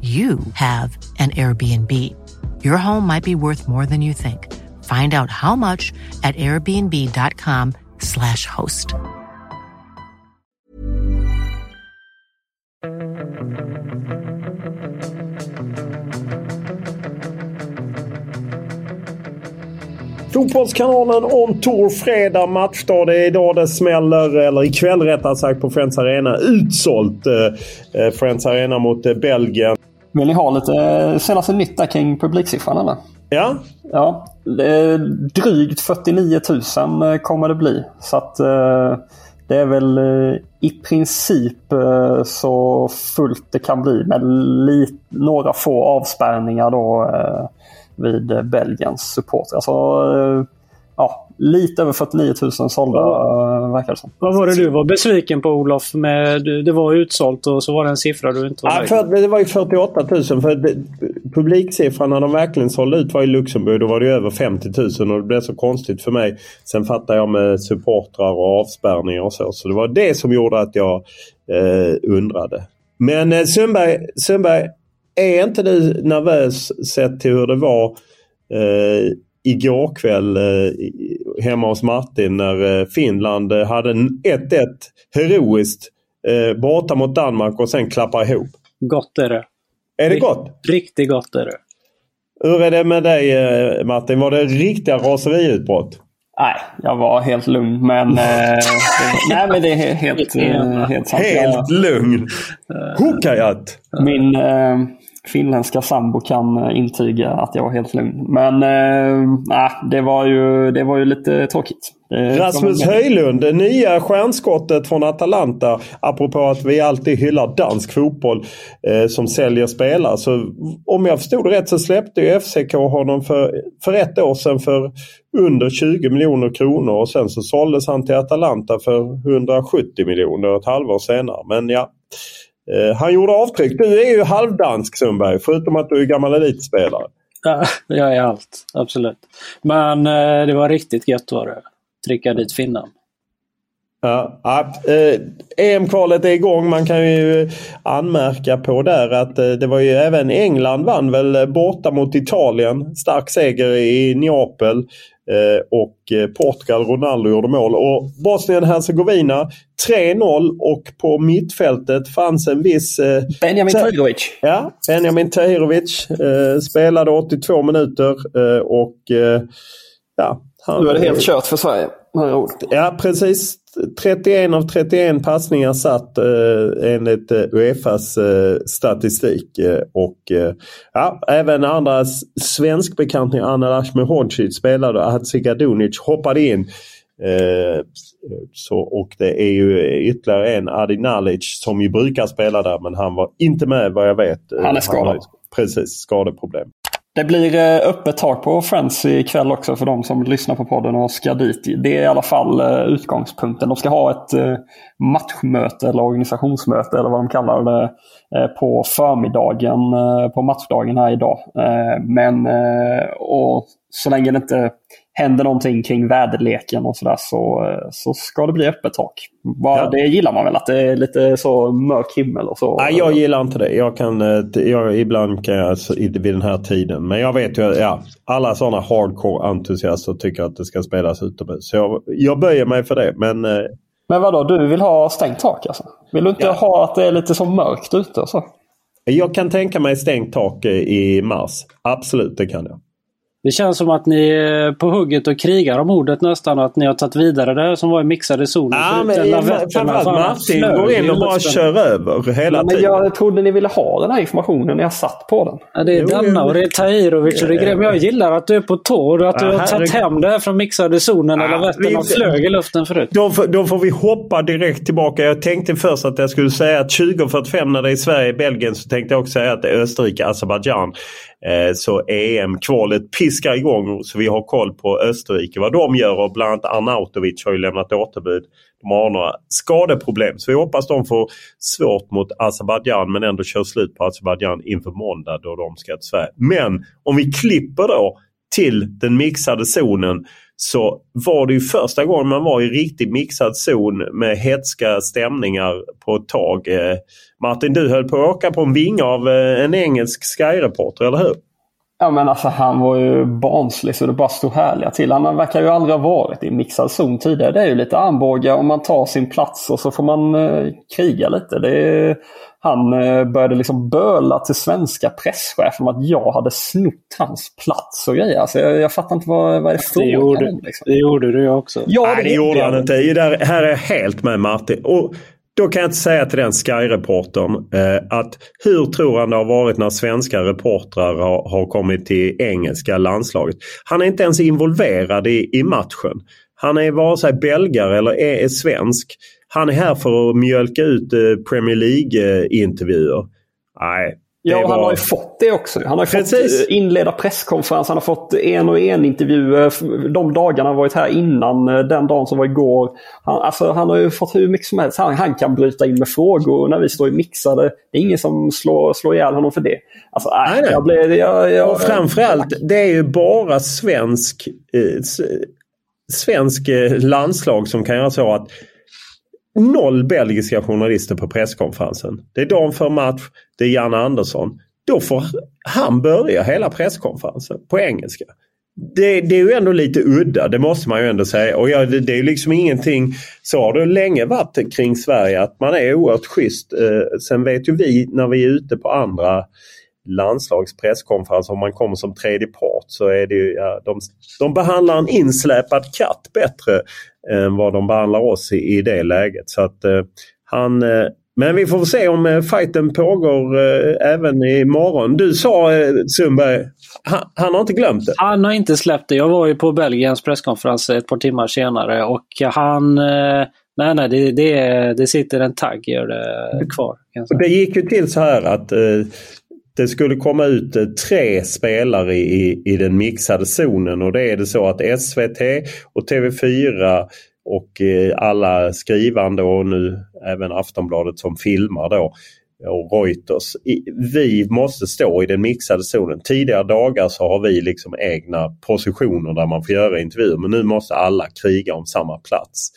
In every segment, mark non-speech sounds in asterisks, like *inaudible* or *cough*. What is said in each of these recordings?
you have an Airbnb. Your home might be worth more than you think. Find out how much at airbnb.com/slash host. Fotbollskanalen on tour fredag matchdag. Det är idag det smäller, eller ikväll rättare sagt, på Friends Arena. Utsålt eh, eh Friends Arena mot eh, Belgien. Vill ni ha lite eh, senaste nytt där kring publiksiffran eller? Ja. Ja, drygt 49 000 eh, kommer det bli. Så att eh, det är väl i princip så fullt det kan bli med några få avspärrningar då vid Belgiens support. Alltså, lite över 49 000 sålda ja. verkar det som. Vad var det du var besviken på Olof? Med, det var utsålt och så var det en siffra du inte var ja, för, Det var ju 48 000. För det, publiksiffran när de verkligen sålde ut var i Luxemburg. Då var det över 50 000 och det blev så konstigt för mig. Sen fattar jag med supportrar och avspärrningar och så. Så det var det som gjorde att jag eh, undrade. Men eh, Sundberg, Sundberg, är inte du nervös sett till hur det var eh, igår kväll eh, hemma hos Martin när eh, Finland eh, hade 1-1 heroiskt eh, borta mot Danmark och sen klappar ihop. Gott är det. Är det gott? Riktigt gott är det. Hur är det med dig eh, Martin? Var det riktiga raseriutbrott? Nej, jag var helt lugn. Men, eh, *laughs* nej, men det är helt, eh, helt sant. Helt lugn? Hukajat! Min, eh, finländska sambo kan eh, intyga att jag var helt lugn. Men äh, det, var ju, det var ju lite tråkigt. Rasmus Höjlund, det nya stjärnskottet från Atalanta. Apropå att vi alltid hyllar dansk fotboll eh, som säljer spelare. Så om jag förstod det rätt så släppte ju FCK honom för, för ett år sedan för under 20 miljoner kronor och sen så såldes han till Atalanta för 170 miljoner ett halvår senare. Men ja, Eh, han gjorde avtryck. Du är ju halvdansk Sundberg, förutom att du är gammal elitspelare. Ja, *laughs* jag är allt. Absolut. Men eh, det var riktigt gött var det. Trycka dit finnen. Ja, eh, EM-kvalet är igång. Man kan ju anmärka på där att eh, det var ju även England vann väl borta mot Italien. Stark seger i Neapel. Eh, och eh, Portugal, Ronaldo gjorde mål. Och Bosnien-Hercegovina 3-0 och på mittfältet fanns en viss... Eh, Benjamin Tahirovic. Ja, Benjamin Tahirovic eh, spelade 82 minuter eh, och ja. Han, nu är det helt kört för Sverige. Ja precis. 31 av 31 passningar satt eh, enligt eh, Uefas eh, statistik. Eh, och eh, ja, även andra svenskbekantingar, Anna Lashmehodzic spelade och Hadzigadunic hoppade in. Eh, så, och det är ju ytterligare en, Adi Nalic, som ju brukar spela där men han var inte med vad jag vet. Han är skadad. precis, skadeproblem. Det blir eh, öppet tak på Friends ikväll också för de som lyssnar på podden och ska dit. Det är i alla fall eh, utgångspunkten. De ska ha ett eh, matchmöte eller organisationsmöte eller vad de kallar det på förmiddagen på matchdagen här idag. Men och så länge det inte händer någonting kring väderleken och sådär så, så ska det bli öppet tak. Ja. Det gillar man väl? Att det är lite så mörk himmel och så? Nej, jag gillar inte det. Jag kan, eh, jag, ibland kan jag vid den här tiden. Men jag vet ju ja, alla sådana hardcore-entusiaster tycker att det ska spelas utomhus. Så jag, jag böjer mig för det. Men, eh, men vadå, du vill ha stängt tak alltså? Vill du inte ja. ha att det är lite så mörkt ute? Så? Jag kan tänka mig stängt tak i mars. Absolut, det kan jag. Det känns som att ni är på hugget och krigar om ordet nästan. Att ni har tagit vidare det som var i mixade zoner. Ja, men framförallt Martin går in och bara kör över hela ja, tiden. Jag trodde ni ville ha den här informationen när jag satt på den. Ja, det är denna och det är Tahirovic och det är. Men jag gillar att du är på tå och att du har tagit hem det här från mixade zonen. Ja, eller Vättern och flög i luften förut. Då får, då får vi hoppa direkt tillbaka. Jag tänkte först att jag skulle säga att 20.45 när det är Sverige Belgien så tänkte jag också säga att det är Österrike Azerbajdzjan. Eh, Eh, så EM-kvalet piskar igång så vi har koll på Österrike vad de gör och bland annat Arnautovic har ju lämnat återbud. De har några skadeproblem så vi hoppas de får svårt mot Azerbajdzjan men ändå kör slut på Azerbajdzjan inför måndag då de ska till Sverige. Men om vi klipper då till den mixade zonen så var det ju första gången man var i riktigt mixad zon med hetska stämningar på ett tag. Eh, Martin, du höll på att åka på en vinge av eh, en engelsk Sky-reporter, eller hur? Ja men alltså han var ju barnslig så det bara stod härliga till. Han verkar ju aldrig ha varit i mixad zon tidigare. Det är ju lite armbågar om man tar sin plats och så får man eh, kriga lite. Det är, han eh, började liksom böla till svenska presschefen om att jag hade snott hans plats och grejer. Alltså jag, jag fattar inte vad, vad är det frågan om. Liksom. Det gjorde du också. Ja, det, Nej, det gjorde han inte. Det här är jag helt med Martin. Och då kan jag inte säga till den Sky-reportern eh, att hur tror han det har varit när svenska reportrar har, har kommit till engelska landslaget. Han är inte ens involverad i, i matchen. Han är vare sig belgare eller är, är svensk. Han är här för att mjölka ut eh, Premier League-intervjuer. Eh, Nej, Ja, var... han har ju fått det också. Han har Precis. fått inleda presskonferens, han har fått en och en intervjuer de dagarna han varit här innan, eh, den dagen som var igår. Han, alltså, han har ju fått hur mycket som helst. Han, han kan bryta in med frågor när vi står i mixade. Det är ingen som slår, slår ihjäl honom för det. Alltså, äh, nej, nej. Jag blev, jag, jag, och framförallt, det är ju bara svensk, eh, svensk eh, landslag som kan göra så att noll belgiska journalister på presskonferensen. Det är dagen för match. Det är Janne Andersson. Då får han börja hela presskonferensen på engelska. Det, det, är ju ändå lite udda, det måste man ju ändå säga. Och ja, det, det är ju liksom ingenting... Så har det länge varit kring Sverige att man är oerhört schysst. Eh, sen vet ju vi när vi är ute på andra landslagspresskonferenser om man kommer som tredje part så är det ju, ja, de, de behandlar en insläpad katt bättre än vad de behandlar oss i, i det läget. Så att eh, han eh, men vi får se om eh, fighten pågår eh, även imorgon. Du sa eh, Sundberg, han, han, har inte glömt det? Han har inte släppt det. Jag var ju på Belgiens presskonferens ett par timmar senare och han eh, Nej, nej, det, det, det sitter en tagg gör det kvar. Det gick ju till så här att eh, det skulle komma ut eh, tre spelare i, i den mixade zonen och det är det så att SVT och TV4 och eh, alla skrivande och nu även Aftonbladet som filmar då eh, och Reuters. Vi måste stå i den mixade zonen. Tidigare dagar så har vi liksom egna positioner där man får göra intervjuer men nu måste alla kriga om samma plats.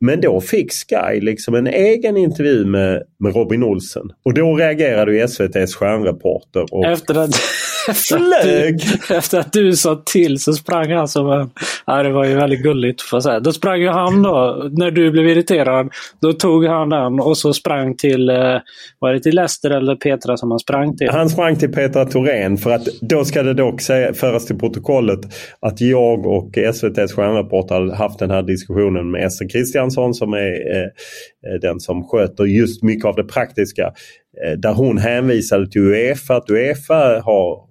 Men då fick Sky liksom en egen intervju med, med Robin Olsen. Och då reagerade ju SVTs stjärnreporter. Och... Efter att flög! Efter att du sa till så sprang han som en... Ja, det var ju väldigt gulligt får jag säga. Då sprang ju han då, när du blev irriterad, då tog han den och så sprang till, eh, var det till Leicester eller Petra som han sprang till? Han sprang till Petra Thorén för att då ska det dock säga, föras till protokollet att jag och SVTs stjärnreporter hade haft den här diskussionen med Ester Kristiansson som är eh, den som sköter just mycket av det praktiska. Eh, där hon hänvisade till Uefa, att Uefa har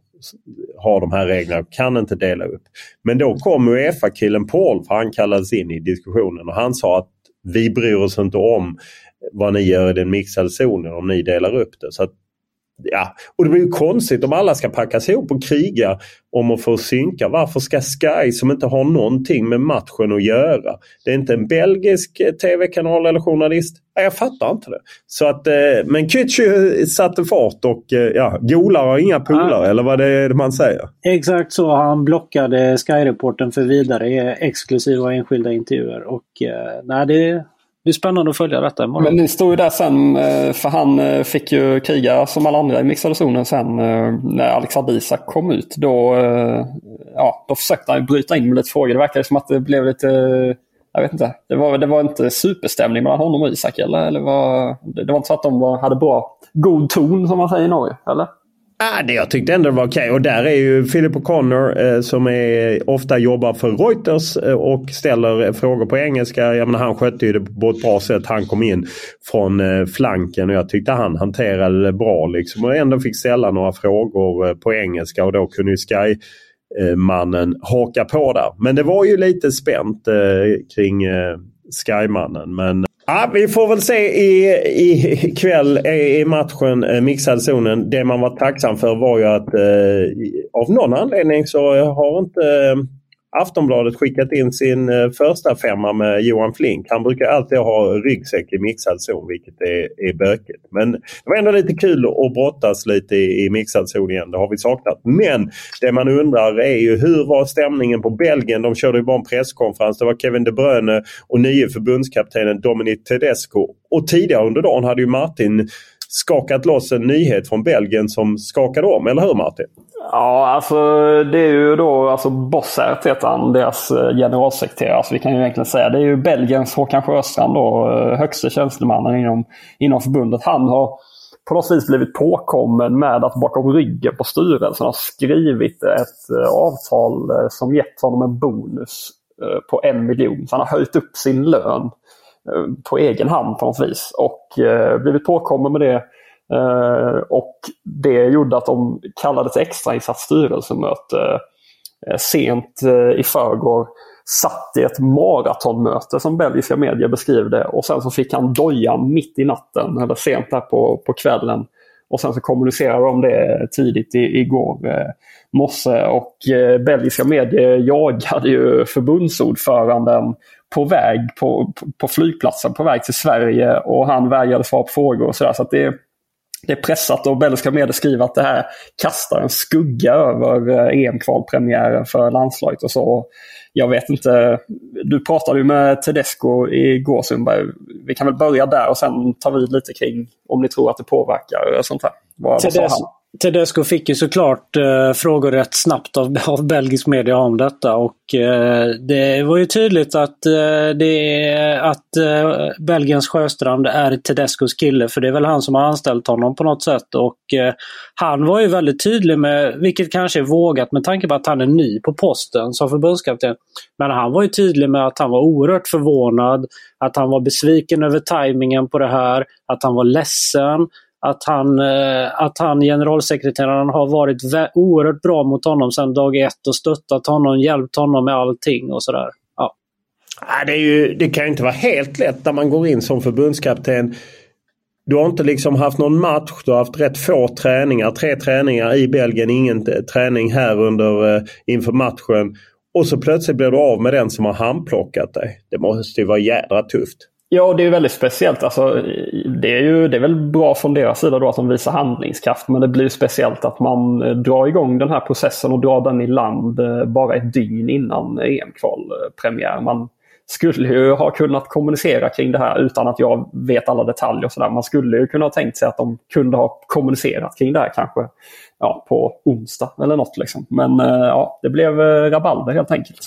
har de här reglerna och kan inte dela upp. Men då kom Uefa-killen Paul, för han kallades in i diskussionen och han sa att vi bryr oss inte om vad ni gör i den mixade zonen om ni delar upp det. Så Ja, och det blir ju konstigt om alla ska packas ihop och kriga om att få synka. Varför ska Sky som inte har någonting med matchen att göra? Det är inte en belgisk tv-kanal eller journalist. Jag fattar inte det. Så att, eh, men Kücü satte fart och eh, ja, golar har inga polare, ja. eller vad det är man säger. Exakt så. Han blockade Sky-reporten för vidare exklusiva enskilda intervjuer. Och eh, nej, det, det är spännande att följa detta imorgon. Men ni stod ju där sen, eh, för han eh, fick ju kriga som alla andra i mixade zonen sen eh, när Alexander Isak kom ut. Då, ja, då försökte han bryta in med lite frågor. Det verkade som att det blev lite, jag vet inte, det var, det var inte superstämning mellan honom och Isak eller? eller var, det var inte så att de var, hade bra, god ton som man säger i Norge, eller? Ah, det, jag tyckte ändå det var okej. Okay. Och där är ju Philip O'Connor eh, som är, ofta jobbar för Reuters eh, och ställer frågor på engelska. Jag menar, han skötte ju det på ett bra sätt. Han kom in från eh, flanken och jag tyckte han hanterade det bra. Liksom, och ändå fick ställa några frågor eh, på engelska och då kunde ju Sky eh, mannen haka på där. Men det var ju lite spänt eh, kring eh, Skymannen. Men Ja, vi får väl se i, i kväll eh, i matchen eh, mixad zonen. Det man var tacksam för var ju att eh, av någon anledning så har inte eh, Aftonbladet skickat in sin eh, första femma med Johan Flink. Han brukar alltid ha ryggsäck i mixad zon vilket är, är bökigt. Men det var ändå lite kul att brottas lite i, i mixad zon igen. Det har vi saknat. Men det man undrar är ju hur var stämningen på Belgien? De körde ju bara en presskonferens. Det var Kevin De Bruyne och nye förbundskaptenen Dominic Tedesco. Och tidigare under dagen hade ju Martin skakat loss en nyhet från Belgien som skakade om, eller hur Martin? Ja, alltså det är ju då alltså Bossert heter han, deras eh, generalsekreterare. Alltså, vi kan ju egentligen säga det är ju Belgiens Håkan Sjöstrand då, eh, högste tjänstemannen inom, inom förbundet. Han har på något vis blivit påkommen med att bakom ryggen på styrelsen ha skrivit ett eh, avtal som gett honom en bonus på en miljon. Så han har höjt upp sin lön på egen hand på något vis och blivit påkommen med det Eh, och det gjorde att de kallades ett extrainsatt styrelsemöte eh, sent eh, i förrgår. Satt i ett maratonmöte som belgiska medier beskriver det och sen så fick han doja mitt i natten eller sent där på, på kvällen. Och sen så kommunicerade de det tidigt i, igår eh, morse och eh, belgiska medier jagade ju förbundsordföranden på väg på, på flygplatsen på väg till Sverige och han vägrade svara på frågor och sådär. Så, att det, det är pressat och belgiska medier skriver att det här kastar en skugga över eh, EM-kvalpremiären för landslaget och så. Jag vet inte, du pratade ju med Tedesco igår Sundberg. Vi kan väl börja där och sen ta vid lite kring om ni tror att det påverkar sånt här. Vad, Tedes vad sa han? Tedesco fick ju såklart eh, frågor rätt snabbt av, *laughs* av belgisk media om detta och eh, det var ju tydligt att, eh, det, att eh, Belgiens Sjöstrand är Tedescos kille för det är väl han som har anställt honom på något sätt och eh, han var ju väldigt tydlig med, vilket kanske är vågat med tanke på att han är ny på posten som förbundskapten. Men han var ju tydlig med att han var oerhört förvånad, att han var besviken över tajmingen på det här, att han var ledsen att han, eh, att han generalsekreteraren har varit oerhört bra mot honom sedan dag ett och stöttat honom, hjälpt honom med allting och sådär. Ja. Det, är ju, det kan ju inte vara helt lätt när man går in som förbundskapten. Du har inte liksom haft någon match, du har haft rätt få träningar. Tre träningar i Belgien, ingen träning här under, eh, inför matchen. Och så plötsligt blir du av med den som har handplockat dig. Det måste ju vara jädra tufft. Ja, det är väldigt speciellt. Alltså, det, är ju, det är väl bra från deras sida då att de visar handlingskraft. Men det blir speciellt att man eh, drar igång den här processen och drar den i land eh, bara ett dygn innan EM-kvalpremiär. Man skulle ju ha kunnat kommunicera kring det här utan att jag vet alla detaljer. Och så där. Man skulle ju kunna ha tänkt sig att de kunde ha kommunicerat kring det här kanske ja, på onsdag eller något. Liksom. Men eh, ja, det blev rabalder helt enkelt.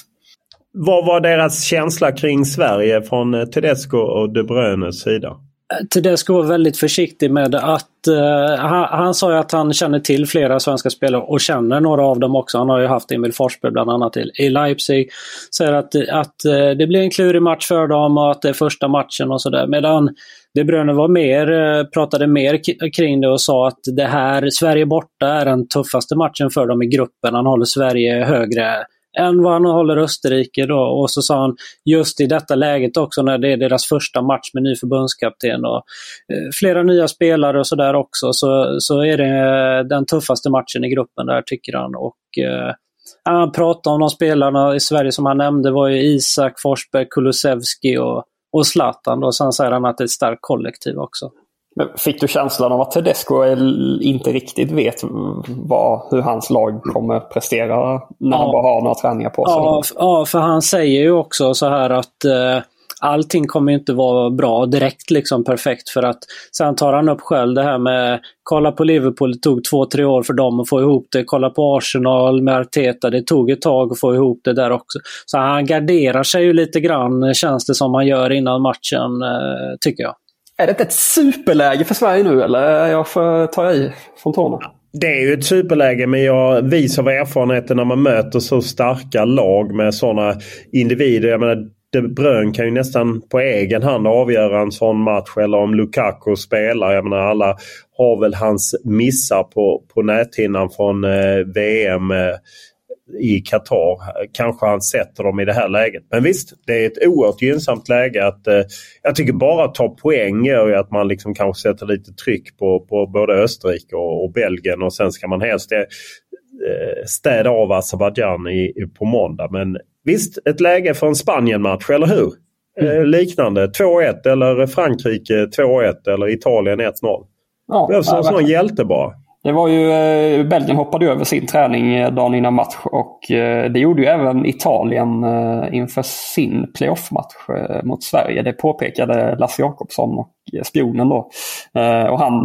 Vad var deras känsla kring Sverige från eh, Tedesco och De Bruynes sida? Eh, Tedesco var väldigt försiktig med att... Uh, han, han, sa ju att han känner till flera svenska spelare och känner några av dem också. Han har ju haft Emil Forsberg bland annat i, i Leipzig. Säger att, att uh, det blir en klurig match för dem och att det är första matchen och sådär. Medan De Bruyne var mer, uh, pratade mer kring det och sa att det här, Sverige borta, är den tuffaste matchen för dem i gruppen. Han håller Sverige högre än vad han håller Österrike då. Och så sa han just i detta läget också när det är deras första match med ny förbundskapten och eh, flera nya spelare och sådär också så, så är det eh, den tuffaste matchen i gruppen där tycker han. Och eh, han pratade om de spelarna i Sverige som han nämnde var ju Isak, Forsberg, Kulusevski och, och Zlatan. Då. Sen säger han att det är ett starkt kollektiv också. Men fick du känslan av att Tedesco inte riktigt vet vad, hur hans lag kommer prestera när ja. han bara har några träningar på sig? Ja, ja, för han säger ju också så här att eh, allting kommer inte vara bra direkt liksom perfekt för att sen tar han upp själv det här med kolla på Liverpool, det tog två, tre år för dem att få ihop det. Kolla på Arsenal med Arteta, det tog ett tag att få ihop det där också. Så han garderar sig ju lite grann känns det som han gör innan matchen, eh, tycker jag. Är det inte ett superläge för Sverige nu eller är jag för, tar jag i från tårna? Det är ju ett superläge men jag visar av erfarenheten när man möter så starka lag med sådana individer. Jag menar, de Bruyne kan ju nästan på egen hand avgöra en sån match. Eller om Lukaku spelar. Jag menar alla har väl hans missar på, på näthinnan från eh, VM. Eh, i Qatar. Kanske han sätter dem i det här läget. Men visst, det är ett oerhört gynnsamt läge. att eh, Jag tycker bara att ta poäng gör ju att man liksom kanske sätter lite tryck på, på både Österrike och, och Belgien och sen ska man helst eh, städa av Azerbajdzjan på måndag. Men visst, ett läge för en Spanien-match, eller hur? Mm. Eh, liknande. 2-1 eller Frankrike 2-1 eller Italien 1-0. Ja, Behövs en sån hjälte bara. Det var ju, eh, Belgien hoppade över sin träning eh, dagen innan match och eh, det gjorde ju även Italien eh, inför sin playoffmatch eh, mot Sverige. Det påpekade Lasse Jakobsson och eh, spionen då. Eh, och han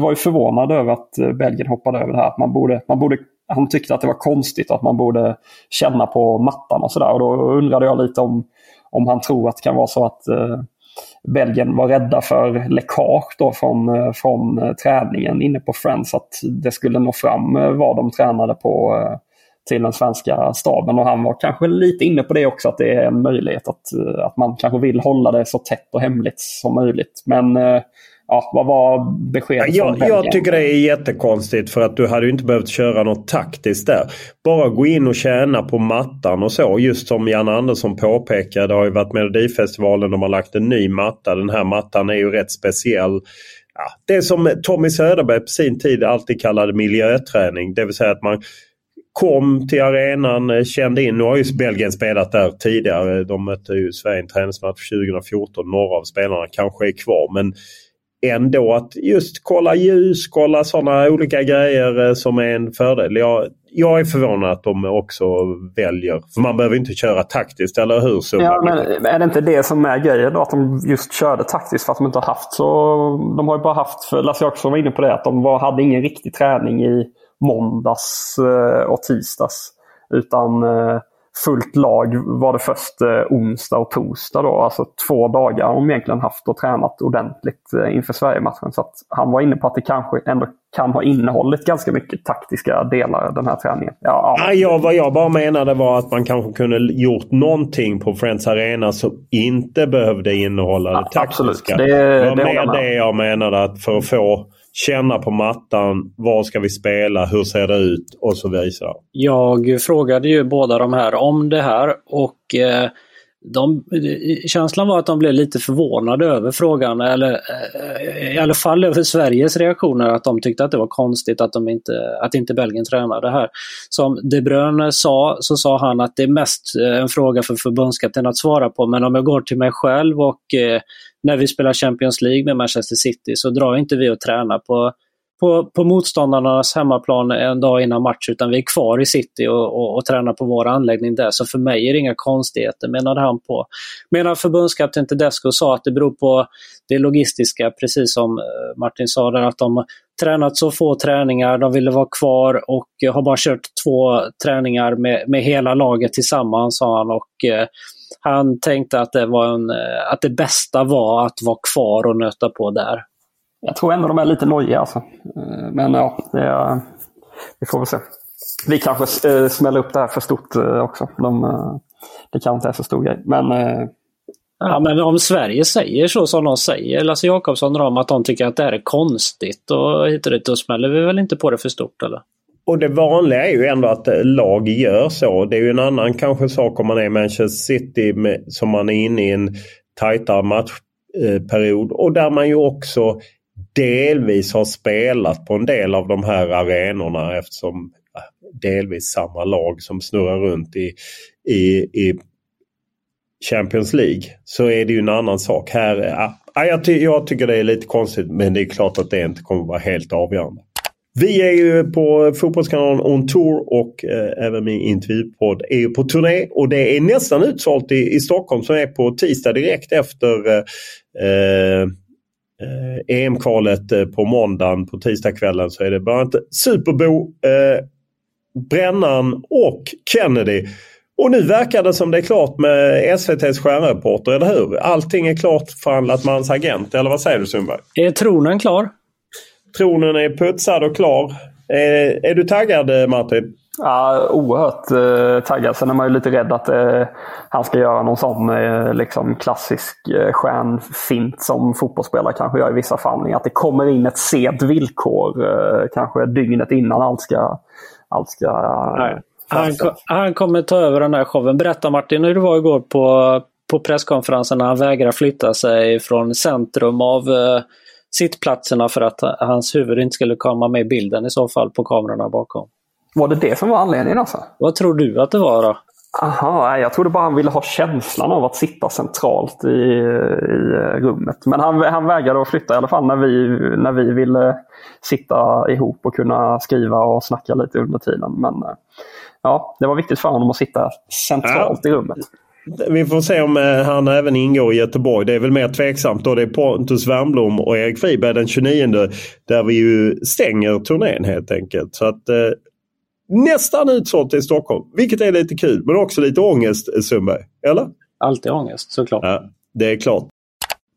var ju förvånad över att Belgien hoppade över det här. Man borde, man borde, han tyckte att det var konstigt att man borde känna på mattan och sådär. Och då undrade jag lite om, om han tror att det kan vara så att Belgien var rädda för läckage då från, eh, från eh, träningen inne på Friends. Att det skulle nå fram eh, vad de tränade på till den svenska staben. Och han var kanske lite inne på det också, att det är en möjlighet att, att man kanske vill hålla det så tätt och hemligt som möjligt. Men ja, vad var beskedet jag, jag tycker det är jättekonstigt för att du hade inte behövt köra något taktiskt där. Bara gå in och tjäna på mattan och så. Just som Jan Andersson påpekade, det har ju varit Melodifestivalen de har lagt en ny matta. Den här mattan är ju rätt speciell. Ja, det som Tommy Söderberg på sin tid alltid kallade miljöträning. Det vill säga att man kom till arenan, eh, kände in. Nu har ju Belgien spelat där tidigare. De mötte ju Sverige i en träningsmatch 2014. Några av spelarna kanske är kvar. Men ändå att just kolla ljus, kolla sådana olika grejer eh, som är en fördel. Jag, jag är förvånad att de också väljer. För man behöver inte köra taktiskt, eller hur? Så ja, men är det inte det som är grejen då? Att de just körde taktiskt för att de inte har haft så... De har ju bara haft, för Lasse Jakobsson var inne på det, att de var, hade ingen riktig träning i måndags eh, och tisdags. Utan eh, fullt lag var det först eh, onsdag och torsdag. Då, alltså två dagar har de egentligen haft och tränat ordentligt inför Sverige-matchen. Så han var inne på att det kanske ändå kan ha innehållit ganska mycket taktiska delar den här träningen. Ja, ja. ja, vad jag bara menade var att man kanske kunde gjort någonting på Friends Arena som inte behövde innehålla det taktiska. Absolut. Det, det var det mer det jag menade. att för att få känna på mattan. Var ska vi spela? Hur ser det ut? Och så vidare. Jag frågade ju båda de här om det här och eh, de, känslan var att de blev lite förvånade över frågan, eller eh, i alla fall över Sveriges reaktioner, att de tyckte att det var konstigt att, de inte, att inte Belgien tränade här. Som De Bruyne sa, så sa han att det är mest eh, en fråga för förbundskapten att svara på, men om jag går till mig själv och eh, när vi spelar Champions League med Manchester City så drar inte vi och tränar på på, på motståndarnas hemmaplan en dag innan match utan vi är kvar i city och, och, och tränar på vår anläggning där. Så för mig är det inga konstigheter, menade han på. Medan förbundskapten Tedesco sa att det beror på det logistiska, precis som eh, Martin sa där, att de tränat så få träningar, de ville vara kvar och eh, har bara kört två träningar med, med hela laget tillsammans, sa han. Och, eh, han tänkte att det, var en, eh, att det bästa var att vara kvar och nöta på där. Jag tror ändå de är lite nojiga alltså. Eh, men ja, det är, vi får väl se. Vi kanske eh, smäller upp det här för stort eh, också. De, det kanske inte är så stor grej. Men, ja, men om Sverige säger så som de säger, Lasse Jakobsson och de, att de tycker att det här är konstigt och hit och dit, då smäller vi väl inte på det för stort eller? och det vanliga är ju ändå att lag gör så. Det är ju en annan kanske sak om man är Manchester City med, som man är inne i en tajtare matchperiod. och där man ju också delvis har spelat på en del av de här arenorna eftersom äh, delvis samma lag som snurrar runt i, i, i Champions League. Så är det ju en annan sak. Här, ja, jag, ty jag tycker det är lite konstigt men det är klart att det inte kommer vara helt avgörande. Vi är ju på Fotbollskanalen On Tour och eh, även min intervjupodd är ju på turné. Och det är nästan utsålt i, i Stockholm som är på tisdag direkt efter eh, eh, EM-kvalet eh, på måndagen på tisdagskvällen så är det bland annat Superbo, eh, Brännan och Kennedy. Och nu verkar det som det är klart med SVTs stjärnreporter, eller hur? Allting är klart förhandlat med hans agent, eller vad säger du Sundberg? Är tronen klar? Tronen är putsad och klar. Är, är du taggad Martin? Ja, oerhört eh, taggad. Sen är man ju lite rädd att eh, han ska göra någon sån eh, liksom klassisk eh, stjärnfint som fotbollsspelare kanske gör i vissa fall. Att det kommer in ett sent villkor eh, kanske dygnet innan allt ska... Allt ska Nej. Han, han kommer ta över den här showen. Berätta Martin hur det var igår på, på presskonferensen när han vägrar flytta sig från centrum av eh, sittplatserna för att hans huvud inte skulle komma med i bilden i så fall på kamerorna bakom. Var det det som var anledningen alltså? Vad tror du att det var då? Aha, jag trodde bara han ville ha känslan av att sitta centralt i, i rummet. Men han, han vägrade att flytta i alla fall när vi, när vi ville sitta ihop och kunna skriva och snacka lite under tiden. Men ja, det var viktigt för honom att sitta centralt ja. i rummet. Vi får se om eh, han även ingår i Göteborg. Det är väl mer tveksamt då. Det är Pontus Wernbloom och Erik Friberg den 29 där vi ju stänger turnén helt enkelt. Så att eh, Nästan utsålt i Stockholm. Vilket är lite kul men också lite ångest Sundberg. Eller? Alltid ångest såklart. Ja, det är klart.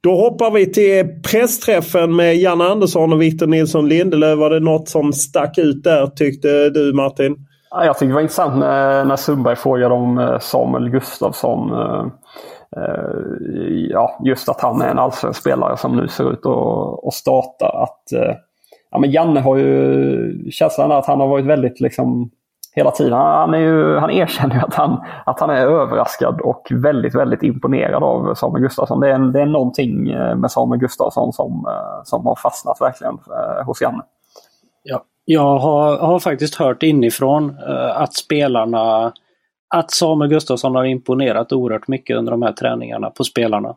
Då hoppar vi till pressträffen med Janne Andersson och Victor Nilsson Lindelöf. Var det något som stack ut där tyckte du Martin? Ja, jag tyckte det var intressant när, när Sundberg frågade om eh, Samuel Gustafsson. Eh, eh, ja, just att han är en allsvensk spelare som nu ser ut att, att starta. Att, ja, men Janne har ju känslan att han har varit väldigt liksom hela tiden. Han, är ju, han erkänner ju att han, att han är överraskad och väldigt, väldigt imponerad av Samuel Gustafsson. Det är, det är någonting eh, med Samuel Gustafsson som, eh, som har fastnat verkligen eh, hos Janne. Ja, jag har, har faktiskt hört inifrån att spelarna, att Samuel Gustafsson har imponerat oerhört mycket under de här träningarna på spelarna.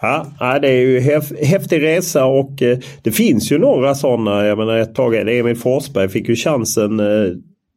Ja, det är ju häftig resa och eh, det finns ju några sådana. Jag menar ett tag, Emil Forsberg fick ju chansen eh,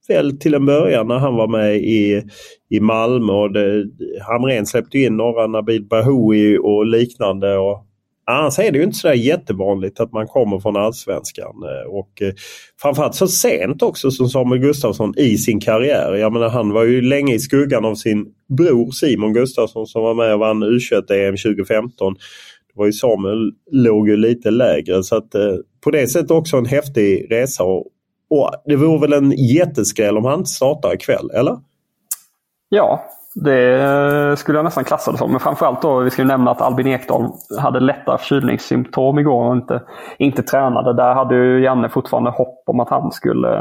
väl till en början när han var med i, i Malmö. Och det, Hamrén släppte in några, Nabil Bahoui och liknande. Och Annars är det ju inte så jättevanligt att man kommer från allsvenskan. Eh, och eh, framförallt så sent också som Samuel Gustafsson i sin karriär. Jag menar han var ju länge i skuggan av sin bror Simon Gustafsson som var med och vann U21-EM 2015. Det var ju Samuel låg ju lite lägre så att eh, på det sättet också en häftig resa. Och, och det vore väl en jätteskräll om han inte startar ikväll, eller? Ja, det skulle jag nästan klassa det som. Men framförallt då, vi ska nämna att Albin Ekdal hade lätta förkylningssymptom igår och inte, inte tränade. Där hade ju Janne fortfarande hopp om att han skulle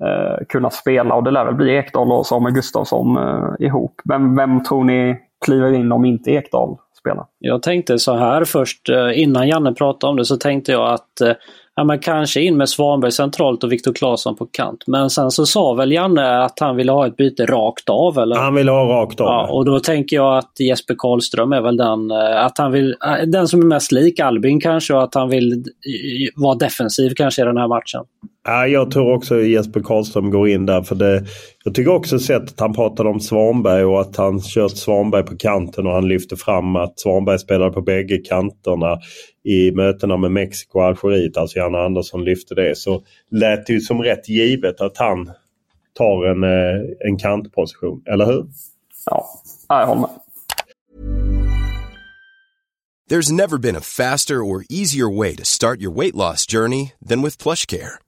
eh, kunna spela och det lär väl bli Ekdal och Samuel Gustafsson eh, ihop. Men vem tror ni kliver in om inte Ekdal spelar? Jag tänkte så här först, eh, innan Janne pratade om det så tänkte jag att eh, ja, men kanske in med Svanberg centralt och Viktor Claesson på kant. Men sen så sa väl Janne att han ville ha ett byte rakt av? Eller? Han vill ha rakt av. Ja, och då tänker jag att Jesper Karlström är väl den, eh, att han vill, eh, den som är mest lik Albin kanske och att han vill vara defensiv kanske i den här matchen. Ja, jag tror också Jesper Karlström går in där. för det, Jag tycker också sett att han pratade om Svanberg och att han kört Svanberg på kanten och han lyfte fram att Svanberg spelade på bägge kanterna i mötena med Mexiko och Algeriet. Alltså Janne Andersson lyfte det. Så lät det ju som rätt givet att han tar en, eh, en kantposition. Eller hur? Ja, jag håller med. There's never been a faster or easier way to start your weight loss journey than with plush care.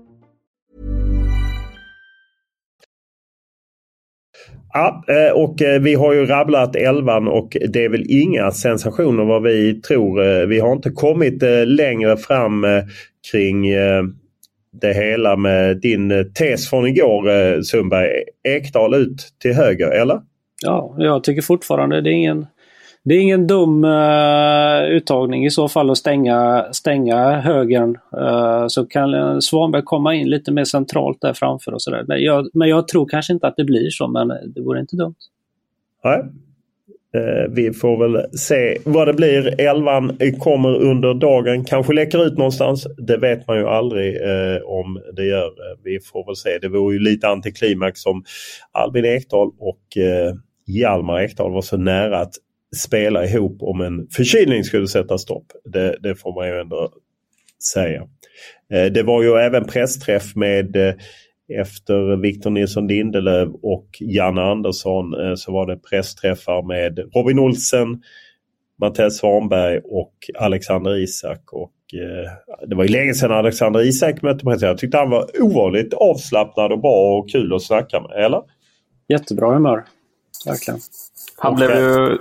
Ja, eh, och eh, vi har ju rabblat elvan och det är väl inga sensationer vad vi tror. Eh, vi har inte kommit längre fram kring det hela med din tes från igår Sundberg. Ekdal ut till höger, eller? Ja, jag tycker fortfarande det är ingen det är ingen dum uh, uttagning i så fall att stänga, stänga högern. Uh, så kan Svanberg komma in lite mer centralt där framför och sådär. Men jag, men jag tror kanske inte att det blir så, men det vore inte dumt. Nej. Uh, vi får väl se vad det blir. Elvan kommer under dagen, kanske läcker ut någonstans. Det vet man ju aldrig om det gör. Vi får väl se. Det vore ju lite antiklimax som Albin Ekdal och Hjalmar Ekdal var så nära att spela ihop om en förkylning skulle sätta stopp. Det, det får man ju ändå säga. Eh, det var ju även pressträff med eh, efter Victor Nilsson Lindelöf och Janne Andersson eh, så var det pressträffar med Robin Olsen, Mattias Svanberg och Alexander Isak. Och, det var ju länge sedan Alexander Isak mötte press. Jag tyckte han var ovanligt avslappnad och bra och kul att snacka med. Eller? Jättebra humör. Verkligen. Han blev ju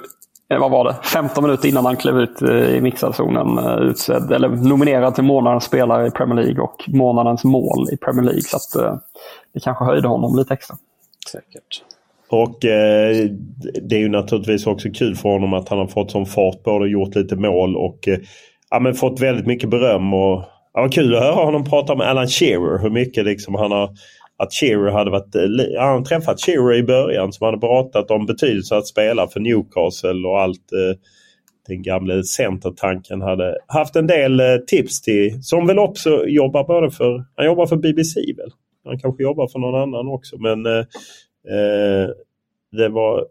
vad var det, 15 minuter innan han klev ut eh, i mixarzonen eh, utsedd, eller nominerad till månadens spelare i Premier League och månadens mål i Premier League. Så att, det kanske höjde honom lite extra. Säkert. Och eh, det är ju naturligtvis också kul för honom att han har fått sån fart både gjort lite mål och eh, ja, men fått väldigt mycket beröm. Och, ja, kul att höra honom prata med Alan Shearer. Hur mycket liksom han har att Shearer hade varit... Eh, han träffat Shearer i början som hade pratat om betydelsen att spela för Newcastle och allt. Eh, den gamla centertanken hade haft en del eh, tips till. Som väl också jobbar både för... Han jobbar för BBC väl? Han kanske jobbar för någon annan också men eh, eh det var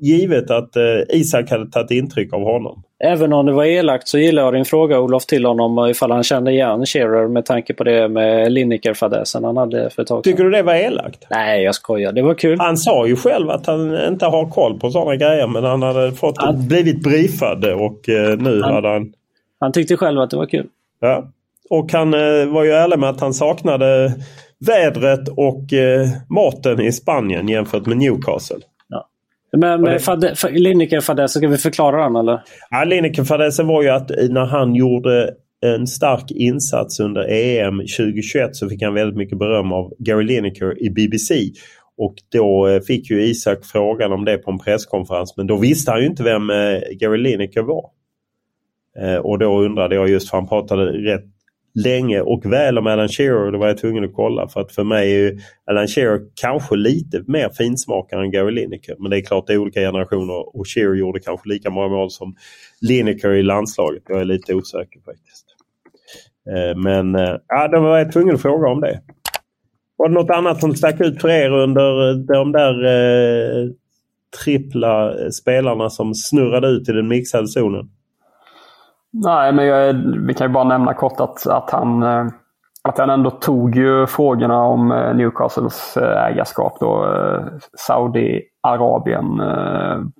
givet att eh, Isak hade tagit intryck av honom. Även om det var elakt så gillar jag din fråga Olof till honom ifall han kände igen Shearer med tanke på det med Lineker-fadäsen han hade för ett tag sedan. Tycker du det var elakt? Nej, jag skojar. Det var kul. Han sa ju själv att han inte har koll på sådana grejer men han hade fått han... blivit briefad och eh, nu han... hade han... Han tyckte själv att det var kul. Ja. Och han eh, var ju ärlig med att han saknade vädret och eh, maten i Spanien jämfört med Newcastle. Men Lineker-fadäsen, ska vi förklara den eller? Ja, Lineker-fadäsen var ju att när han gjorde en stark insats under EM 2021 så fick han väldigt mycket beröm av Gary Lineker i BBC. Och då eh, fick ju Isak frågan om det på en presskonferens men då visste han ju inte vem eh, Gary Lineker var. Eh, och då undrade jag just för han pratade rätt länge och väl om Alan Shearer. Det var jag tvungen att kolla för att för mig är ju Alan Shearer kanske lite mer finsmakare än Gary Lineker. Men det är klart det är olika generationer och Shearer gjorde kanske lika många mål som Lineker i landslaget. Jag är lite osäker faktiskt. Eh, men eh, ja, då var jag tvungen att fråga om det. Var det något annat som stack ut för er under eh, de där eh, trippla spelarna som snurrade ut i den mixade zonen? Nej, men jag, vi kan ju bara nämna kort att, att, han, eh, att han ändå tog ju frågorna om eh, Newcastles eh, ägarskap då, Saudiarabien,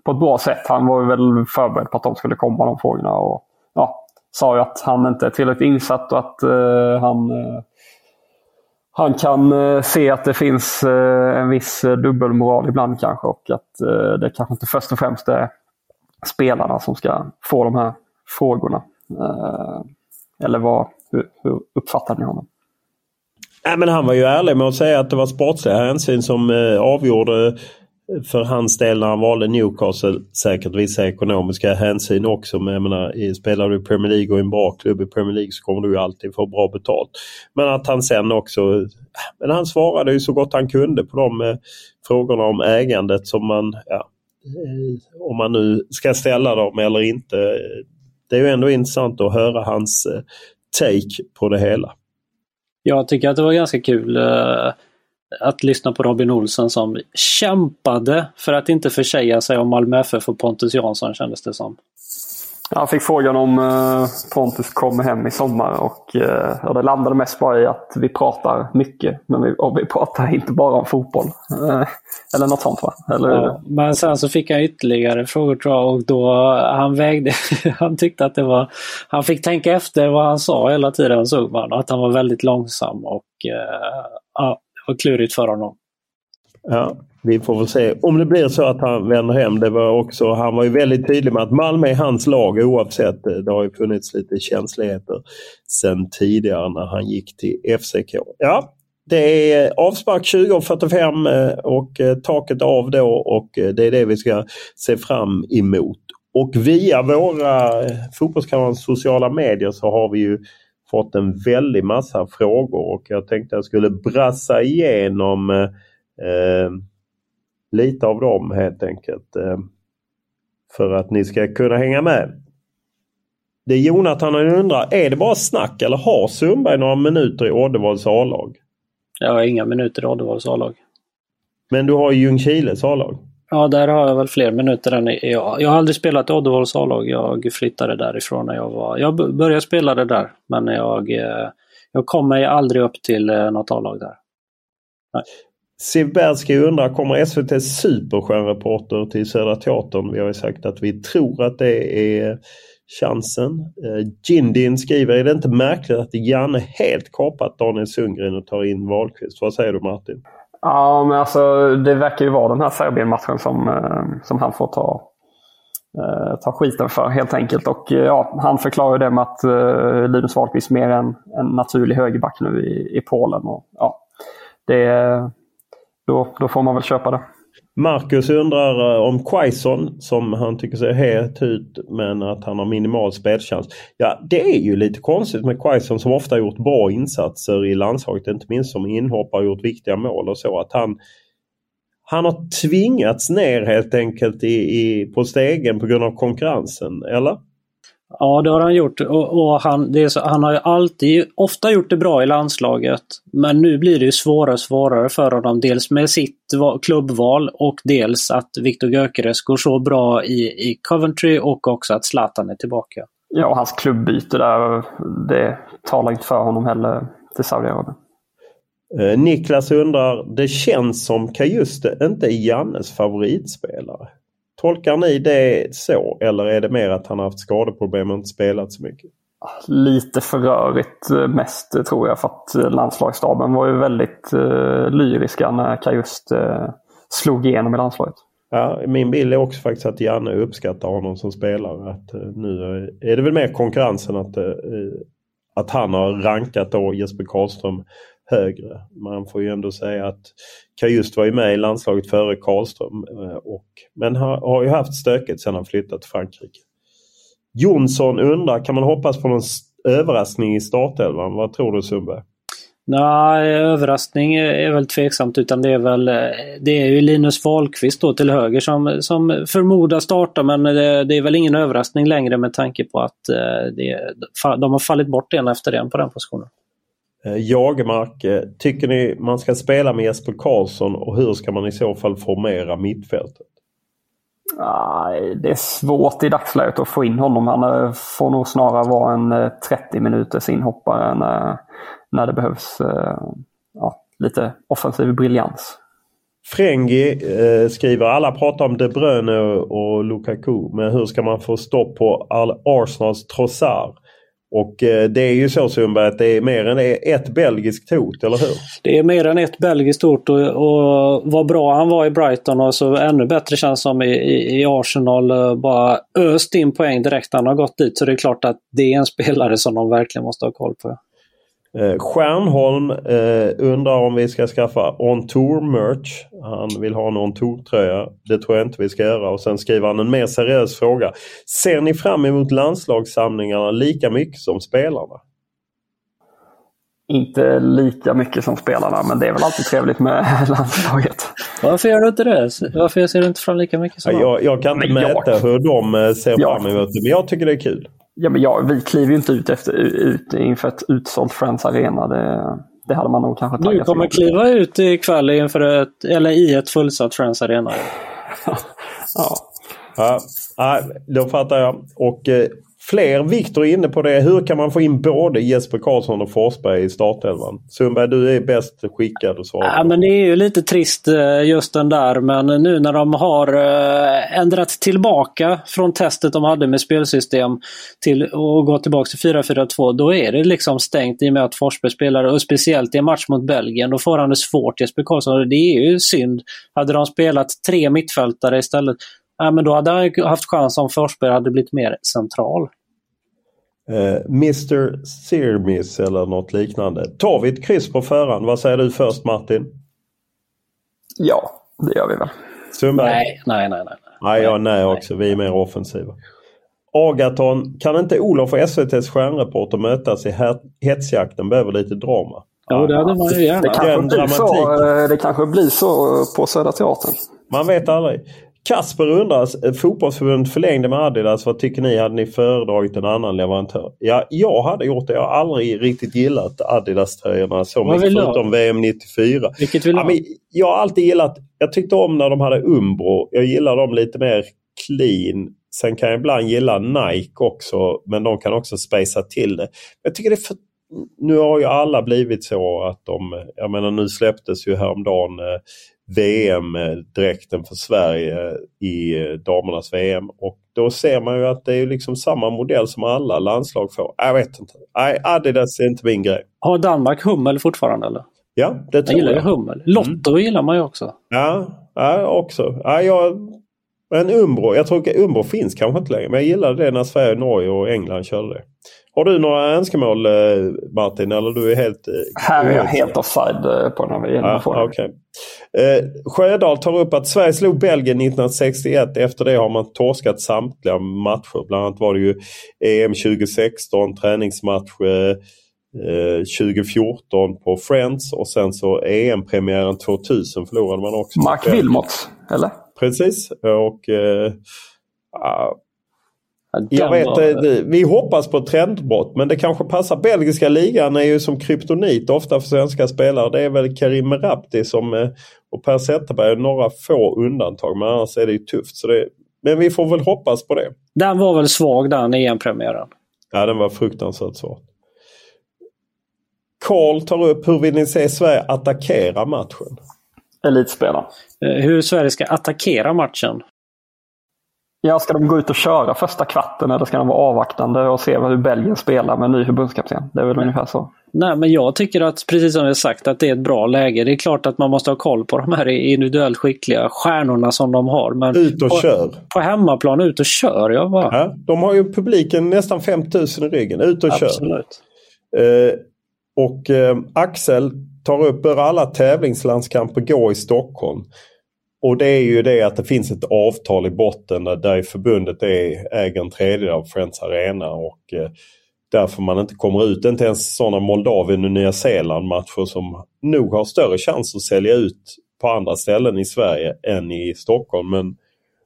på ett bra sätt. Han var väl förberedd på att de skulle komma de frågorna. Och, ja, sa ju att han inte är tillräckligt insatt och att uh, han, uh, han kan se att det finns en viss dubbelmoral ibland kanske och att det kanske inte först och främst är spelarna som ska få de här frågorna. Eh, eller vad, hur, hur uppfattar ni honom? Nej, men han var ju ärlig med att säga att det var sportsliga hänsyn som eh, avgjorde för hans del när han valde Newcastle. Säkert vissa ekonomiska hänsyn också. Men jag menar, spelar du i Premier League och i en bra klubb i Premier League så kommer du ju alltid få bra betalt. Men att han sen också... Äh, men han svarade ju så gott han kunde på de eh, frågorna om ägandet som man... Ja, eh, om man nu ska ställa dem eller inte. Eh, det är ju ändå intressant att höra hans eh, take på det hela. Jag tycker att det var ganska kul eh, att lyssna på Robin Olsen som kämpade för att inte försäga sig om Malmö FF och Pontus Jansson kändes det som. Jag fick frågan om eh, Pontus kommer hem i sommar och eh, det landade mest bara i att vi pratar mycket. Men vi, och vi pratar inte bara om fotboll. Eh, eller något sånt va? Eller, ja, men sen så fick han ytterligare frågor tror jag och då han vägde, *laughs* han tyckte att det var, han fick tänka efter vad han sa hela tiden såg man. Att han var väldigt långsam och ja, det var klurigt för honom. Ja, vi får väl se om det blir så att han vänder hem. Det var också, han var ju väldigt tydlig med att Malmö är hans lag oavsett. Eh, det har ju funnits lite känsligheter sen tidigare när han gick till FCK. Ja, det är avspark 20.45 eh, och eh, taket av då och det är det vi ska se fram emot. Och via våra Fotbollskanalens sociala medier så har vi ju fått en väldig massa frågor och jag tänkte jag skulle brassa igenom eh, lite av dem helt enkelt. Eh, för att ni ska kunna hänga med. Det är Jonathan han undrar, är det bara snack eller har Sundberg några minuter i Oddevolls A-lag? Jag har inga minuter i Oddevolls A-lag. Men du har Ljungskiles A-lag? Ja, där har jag väl fler minuter än jag. Jag har aldrig spelat i Oddevolls A-lag. Jag flyttade därifrån när jag var... Jag började spela det där, men jag, eh, jag kom mig aldrig upp till eh, något A-lag där. Nej. Siv Berski undrar, kommer SVTs superstjärnreporter till Södra Teatern? Vi har ju sagt att vi tror att det är chansen. Eh, Jindin skriver, är det inte märkligt att Janne helt kapat Daniel Sundgren och tar in Wahlqvist? Vad säger du Martin? Ja, men alltså det verkar ju vara den här Serbien-matchen som, eh, som han får ta, eh, ta skiten för helt enkelt. Och eh, ja, han förklarar det med att eh, Linus Wahlqvist är mer en, en naturlig högerback nu i, i Polen. Och, ja, det, då, då får man väl köpa det. Marcus undrar eh, om Quaison som han tycker ser het ut men att han har minimal spelchans. Ja det är ju lite konstigt med Quaison som ofta gjort bra insatser i landslaget. Inte minst som inhoppare och gjort viktiga mål och så. Att han, han har tvingats ner helt enkelt i, i, på stegen på grund av konkurrensen, eller? Ja, det har han gjort. Och, och han, så, han har ju alltid, ofta gjort det bra i landslaget. Men nu blir det ju svårare och svårare för honom. Dels med sitt klubbval och dels att Viktor Gyökeres går så bra i, i Coventry och också att Zlatan är tillbaka. Ja, och hans klubbyte där, det talar inte för honom heller till Saudiarabien. Eh, Niklas undrar, det känns som Kajuste inte är Jannes favoritspelare. Tolkar ni det så eller är det mer att han har haft skadeproblem och inte spelat så mycket? Lite för rörigt eh, mest eh, tror jag för att eh, landslagsstaben var ju väldigt uh, lyriska när Kajust uh, slog igenom i landslaget. Ja, min bild är också faktiskt att Janne uppskattar honom som spelare. Att, uh, nu är det väl mer konkurrensen att, att han har rankat då Jesper Karlström högre. Man får ju ändå säga att Kajust var ju med i landslaget före Karlström. Eh, och, men har, har ju haft stökigt sedan han flyttat till Frankrike. Jonsson undrar, kan man hoppas på någon överraskning i startelvan? Vad tror du Sundberg? Nej, överraskning är väl tveksamt utan det är väl eh, det är ju Linus Wahlqvist då till höger som, som förmodas starta men det, det, är väl ingen överraskning längre med tanke på att eh, det, de har fallit bort en efter en på den positionen. Eh, Jagemark, eh, tycker ni man ska spela med Jesper Karlsson och hur ska man i så fall formera mittfältet? Nej, det är svårt i dagsläget att få in honom. Han eh, får nog snarare vara en 30 minuters inhoppare när, när det behövs ja, lite offensiv briljans. Frengi eh, skriver alla pratar om De Bruyne och Lukaku men hur ska man få stopp på Arsenals Trossard? Och eh, det är ju så Sundberg att det är mer än ett belgiskt hot, eller hur? Det är mer än ett belgiskt hot och, och vad bra han var i Brighton och så ännu bättre känns som i, i, i Arsenal. Eh, bara öst in poäng direkt när han har gått dit. Så det är klart att det är en spelare som de verkligen måste ha koll på. Eh, Stjärnholm eh, undrar om vi ska skaffa On Tour merch. Han vill ha en On Tour tröja. Det tror jag inte vi ska göra. Och sen skriver han en mer seriös fråga. Ser ni fram emot landslagssamlingarna lika mycket som spelarna? Inte lika mycket som spelarna, men det är väl alltid trevligt med *laughs* landslaget. Varför gör du inte det? Varför ser du inte fram lika mycket som Ja, jag, jag kan inte Men jag- mäta hur de eh, ser fram emot det. Men jag tycker det är kul. Ja, men ja, vi kliver ju inte ut, efter, ut inför ett utsålt Friends Arena. Det, det hade man nog kanske Du taggat kommer emot. kliva ut ikväll inför ett, eller i ett fullsatt Friends Arena. *laughs* Ja. Ja, ja, då fattar jag. Och eh, fler, Viktor är inne på det. Hur kan man få in både Jesper Karlsson och Forsberg i startelvan? Sundberg, du är bäst skickad att svara. Ja, men det är ju lite trist eh, just den där, men nu när de har eh, ändrat tillbaka från testet de hade med spelsystem till att gå tillbaka till 4-4-2, då är det liksom stängt i och med att Forsberg spelar och speciellt i en match mot Belgien. Då får han det svårt, Jesper Karlsson. och Det är ju synd. Hade de spelat tre mittfältare istället, ja, men då hade han ju haft chans om Forsberg hade blivit mer central. Eh, Mr Sirmis eller något liknande. Tar vi ett kryss på förhand? Vad säger du först Martin? ja, det gör vi väl. Sundberg? Nej, nej, nej. nej. Nej, ja, nej också. Vi är mer offensiva. Agaton, kan inte Olof och SVTs stjärnreporter mötas i he- hetsjakten? Behöver lite drama. Jo, det hade man ju Det gärna. kanske, Den blir så, dramatiken. eh, det kanske blir så på Södra Teatern. Man vet aldrig. Kasper undrar, eh, fotbollsförbundet förlängde med Adidas. Vad tycker ni? Hade ni föredragit en annan leverantör? Ja, jag hade gjort det. Jag har aldrig riktigt gillat Adidas-tröjorna så mycket förutom VM 94. Vilket vill du Ja, men jag har alltid gillat, jag tyckte om när de hade Umbro. Jag gillar dem lite mer clean. Sen kan jag ibland gilla Nike också, men de kan också spacea till det. Jag tycker det för, nu har ju alla blivit så att de, jag menar nu släpptes ju häromdagen eh, VM-dräkten för Sverige i eh, damernas VM. Och då ser man ju att det är liksom samma modell som alla landslag får. Jag vet inte. Nej, Adidas är inte min grej. Har Danmark hummel fortfarande eller? Ja, det Jag tror gillar ju jag. hummel. Lotto gillar man ju också. Ja, ja också. Ja, jag, men Umbro, jag tror att Umbro finns kanske inte längre. Men jag gillade det när Sverige, Norge och England körde det. Har du några önskemål eh, Martin? Eller du är helt... eh, Här är jag helt offside eh, på när vi Ja, den. okay. eh, Sjödahl tar upp att Sverige slog Belgien 1961. Efter det har man torskat samtliga matcher. Bland annat var det ju EM 2016, träningsmatch eh, eh, 2014 på Friends och sen så EM-premiären 2000 förlorade man också. Mark. Wilmots, eller? Precis. Och eh, jag vet, eh, vi hoppas på trendbrott men det kanske passar. Belgiska ligan är ju som kryptonit ofta för svenska spelare. Det är väl Karim Merabti som, eh, och Per Zetterberg några få undantag men annars är det ju tufft. Så det, men vi får väl hoppas på det. Den var väl svag den EM-premiären. Ja, den var fruktansvärt svår. Karl tar upp hur vill ni se Sverige attackera matchen? Elitspelare. Eh, Hur Sverige ska attackera matchen. Ja, ska de gå ut och köra första kvarten eller ska de vara avvaktande och se hur Belgien spelar med en ny förbundskapten? Det är väl ungefär så. Nej, men jag tycker att, precis som vi sagt, att det är ett bra läge. Det är klart att man måste ha koll på de här individuellt skickliga stjärnorna som de har. Men Ut och på, kör! på hemmaplan, ut och kör. Jag bara. Ja, de har ju publiken nästan 5000 i ryggen. Ut och kör! Absolut. Eh, och eh, Axel tar upp, bör alla tävlingslandskamper gå i Stockholm? Och det är ju det att det finns ett avtal i botten där, där förbundet är, äger en tredjedel av Friends Arena och eh, därför man inte kommer ut. Inte ens sådana Moldavien och Nya Zeeland matcher som nog har större chans att sälja ut på andra ställen i Sverige än i Stockholm. Men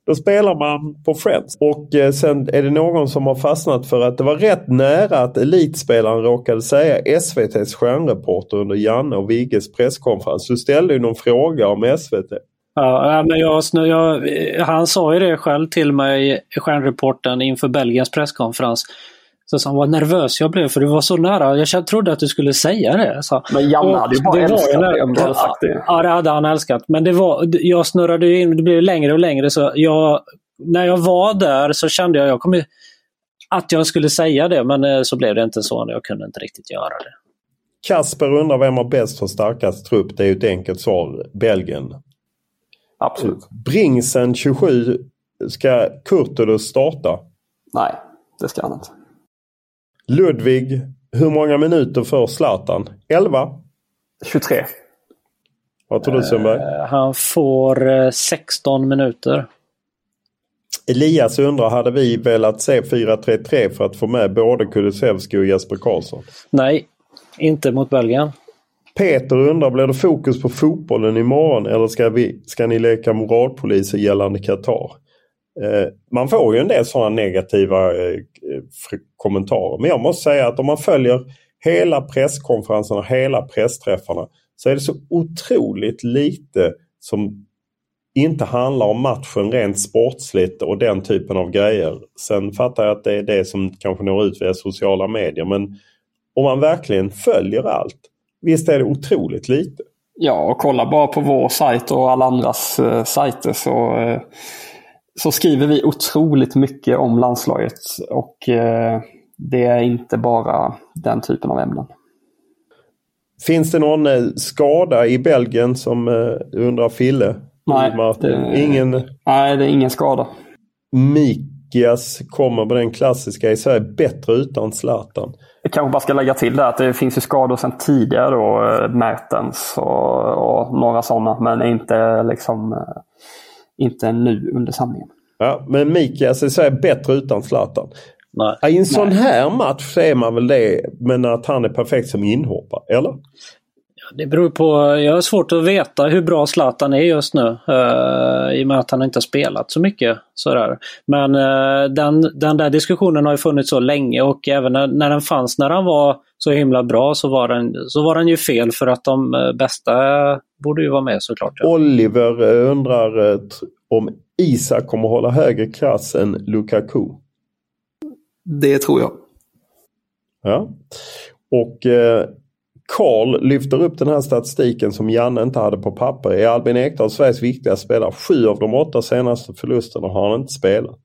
då spelar man på Friends. Och eh, sen är det någon som har fastnat för att det var rätt nära att elitspelaren råkade säga SVTs stjärnreporter under Janne och Vigges presskonferens. Du ställde ju någon fråga om SVT. Ja, men jag, jag, eh, han sa ju det själv till mig, stjärnreporten, inför Belgiens presskonferens. Så sa han vad nervös jag blev för det var så nära. Jag trodde att du skulle säga det. Så. Men Janne hade ju bara det var älskat det om du hade sagt det. Ja, det hade han älskat. Men det var, jag snurrade in, det blev längre och längre. Så jag, när jag var där så kände jag, jag kommer att jag skulle säga det, men eh, så blev det inte så. Jag kunde inte riktigt göra det. Kasper undrar vem har bäst och starkast trupp. Det är ju ett enkelt svar. Belgien. Absolut. Bringsen 27. Ska Kurtulus starta? Nej, det ska han inte. Ludvig. Hur många minuter för Zlatan? 11? 23. Vad tror du Sundberg? Uh, han får 16 minuter. Elias undrar, hade vi velat se 4-3-3 för att få med både Kulusevski och Jesper Karlsson? Nej, inte mot Belgien. Peter undrar, blir det fokus på fotbollen imorgon eller ska, vi, ska ni leka moralpoliser gällande Qatar? Eh, man får ju en del sådana negativa eh, kommentarer. Men jag måste säga att om man följer hela presskonferenserna, hela pressträffarna så är det så otroligt lite som inte handlar om matchen rent sportsligt och den typen av grejer. Sen fattar jag att det är det som kanske når ut via sociala medier. Men om man verkligen följer allt. Visst är det otroligt lite? Ja, och kolla bara på vår sajt och alla andras eh, sajter så, eh, så skriver vi otroligt mycket om landslaget. Och eh, det är inte bara den typen av ämnen. Finns det någon eh, skada i Belgien som eh, undrar Fille? Nej, det, ingen... nej, det är ingen skada. Mikias kommer med den klassiska i Sverige bättre utan Zlatan. Jag kanske bara ska lägga till det att det finns ju skador sedan tidigare då. Mertens och, och några sådana. Men inte liksom inte nu under samlingen. Ja, men Mikias i Sverige bättre utan Zlatan. Nej. I en sån Nej. här match så är man väl det. Men att han är perfekt som inhoppare, eller? Det beror på. Jag har svårt att veta hur bra Zlatan är just nu. Uh, I och med att han inte har spelat så mycket. Sådär. Men uh, den, den där diskussionen har ju funnits så länge och även när, när den fanns när han var så himla bra så var den, så var den ju fel för att de uh, bästa borde ju vara med såklart. Ja. Oliver undrar om Isak kommer hålla högre klass än Lukaku? Det tror jag. Ja. Och Karl lyfter upp den här statistiken som Janne inte hade på papper. Är Albin Ekdal Sveriges viktigaste spelare? Sju av de åtta senaste förlusterna har han inte spelat.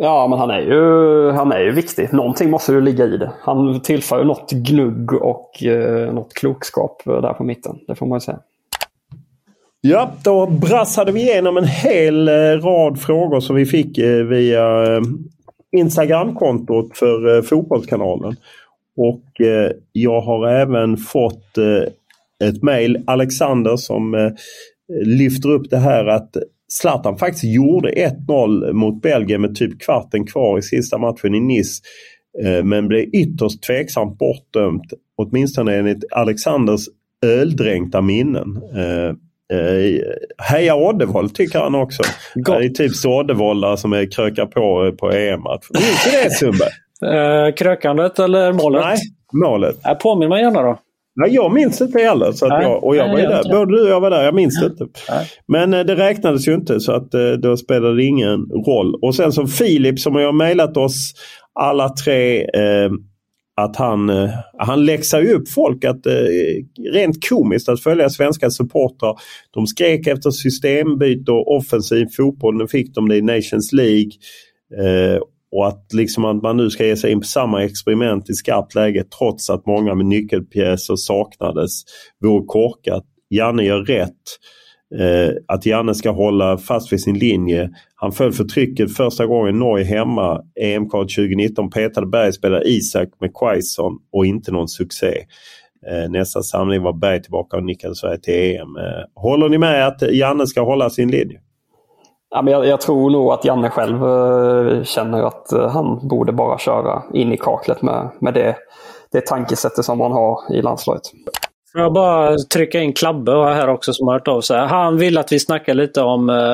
Ja, men han är ju, han är ju viktig. Någonting måste ju ligga i det. Han tillför ju något gnugg och eh, något klokskap där på mitten. Det får man ju säga. Ja, då brassade vi igenom en hel eh, rad frågor som vi fick eh, via eh, Instagramkontot för Fotbollskanalen. Och jag har även fått ett mejl, Alexander som lyfter upp det här att Zlatan faktiskt gjorde 1-0 mot Belgien med typ kvarten kvar i sista matchen i Nice. Eh, men blev ytterst tveksamt bortdömt. Åtminstone enligt Alexanders öldränkta minnen. Eh, Eh, heja Oddevold tycker han också. Gott. Det är typ så Oddevoldare som är krökar på på EM-match. Minns du det Sundberg? *laughs* Eh, krökandet eller målet? Nej, målet. Eh, påminn mig gärna då. Nej, jag minns inte heller. Så att jag, och jag var ju där. Både du och jag var där. Jag minns inte. Men eh, det räknades ju inte så att eh, då spelade det ingen roll. Och sen som Filip som har mejlat oss alla tre eh, att han, eh, han läxar ju upp folk att eh, rent komiskt att följa svenska supportrar. De skrek efter systembyte och offensiv fotboll. Nu fick de det i Nations League. Och att liksom att man nu ska ge sig in på samma experiment i skarpt läge trots att många med nyckelpjäser saknades vore korkat. Janne gör rätt. Eh, att Janne ska hålla fast vid sin linje. Han föll för trycket första gången Norge hemma. EM-kval 2019 petade Bergsspelare Isak med Quaison och inte någon succé. Eh, nästa samling var Berg tillbaka och nickade Sverige till EM. Eh, håller ni med att Janne ska hålla sin linje? Ja, men jag, jag, tror nog att Janne själv eh, känner att eh, han borde bara köra in i kaklet med, med det, det tankesättet som han har i landslaget. Får jag bara trycka in Klabbe här också som har hört av sig. Han vill att vi snackar lite om, eh,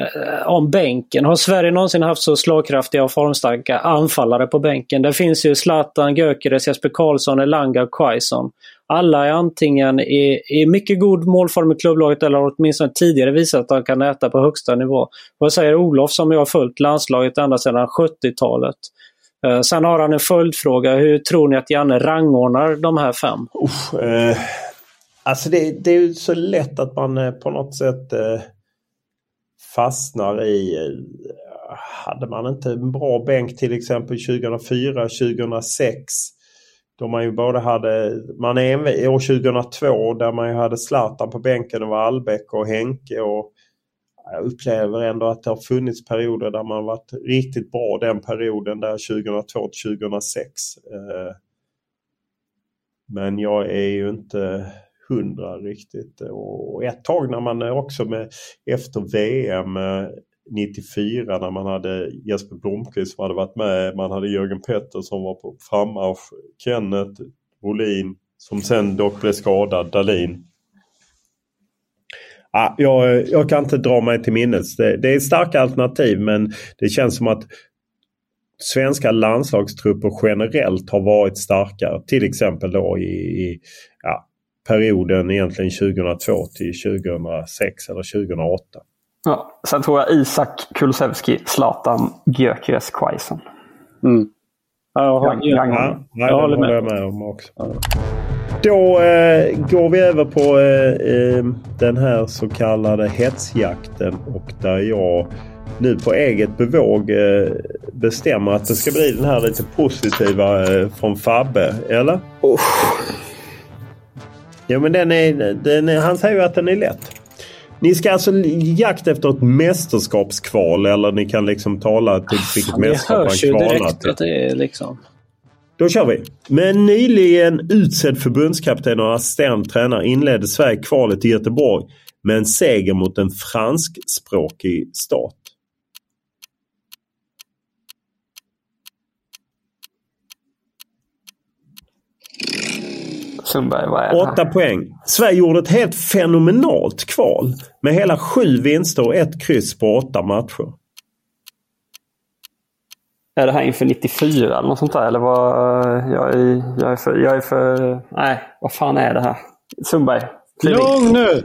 eh om bänken. Har Sverige någonsin haft så slagkraftiga och formstarka anfallare på bänken? Det finns ju Zlatan, Gyökeres, Jesper Karlsson, Elanga och Quaison. Alla är antingen i, i mycket god målform i klubblaget eller åtminstone tidigare visat att de kan äta på högsta nivå. Vad säger Olof som jag har följt landslaget ända sedan 70-talet? Eh, sen har han en följdfråga. Hur tror ni att Janne rangordnar de här fem? Usch, eh, alltså det, det, är ju så lätt att man eh, på något sätt eh, fastnar i... Eh, hade man inte en bra bänk till exempel 2004, 2006. Då man ju både hade, man är år 2002 där man ju hade Zlatan på bänken. och var Albeck och Henke. Och jag upplever ändå att det har funnits perioder där man varit riktigt bra den perioden där 2002 till 2006. Eh, men jag är ju inte hundra riktigt. Och ett tag när man också med efter VM eh, 94 när man hade Jesper Blomqvist som hade varit med. Man hade Jörgen Pettersson var på frammarsch. Kenneth Brolin som sen dock blev skadad. Dalin. Ah, jag, jag kan inte dra mig till minnes. Det, det är starka alternativ men det känns som att svenska landslagstrupper generellt har varit starkare. Till exempel då i, i ja, perioden egentligen 2002 till 2006 eller 2008. Ja, sen tror jag Isak Kulusevski, Zlatan, Gyökeres, Quaison. Mm. Ja, jag, ja, ja, jag, håller med. Jag med om också. Ja. Då eh, går vi över på eh, eh, den här så kallade hetsjakten och där jag nu på eget bevåg eh, bestämmer att det ska bli den här lite positiva eh, från Fabbe, eller? Oh. Ja men den är, den är, han säger ju att den är lätt. Ni ska alltså jakt efter ett mästerskapskval eller ni kan liksom tala till vilket mästerskap man kvalar till. direkt att det är liksom... Då kör vi. Med en nyligen utsedd förbundskapten och assisterande tränare inledde Sverige kvalet i Göteborg med en seger mot en franskspråkig stat. Sundberg, vad är det Åtta poäng. Sverige gjorde ett helt fenomenalt kval med hela sju vinster och ett kryss på åtta matcher. Är det här inför 94 eller något sånt där? Eller vad? Jag är, jag är, för, jag är för... Nej, vad fan är det här? Sundberg. Lugn nu!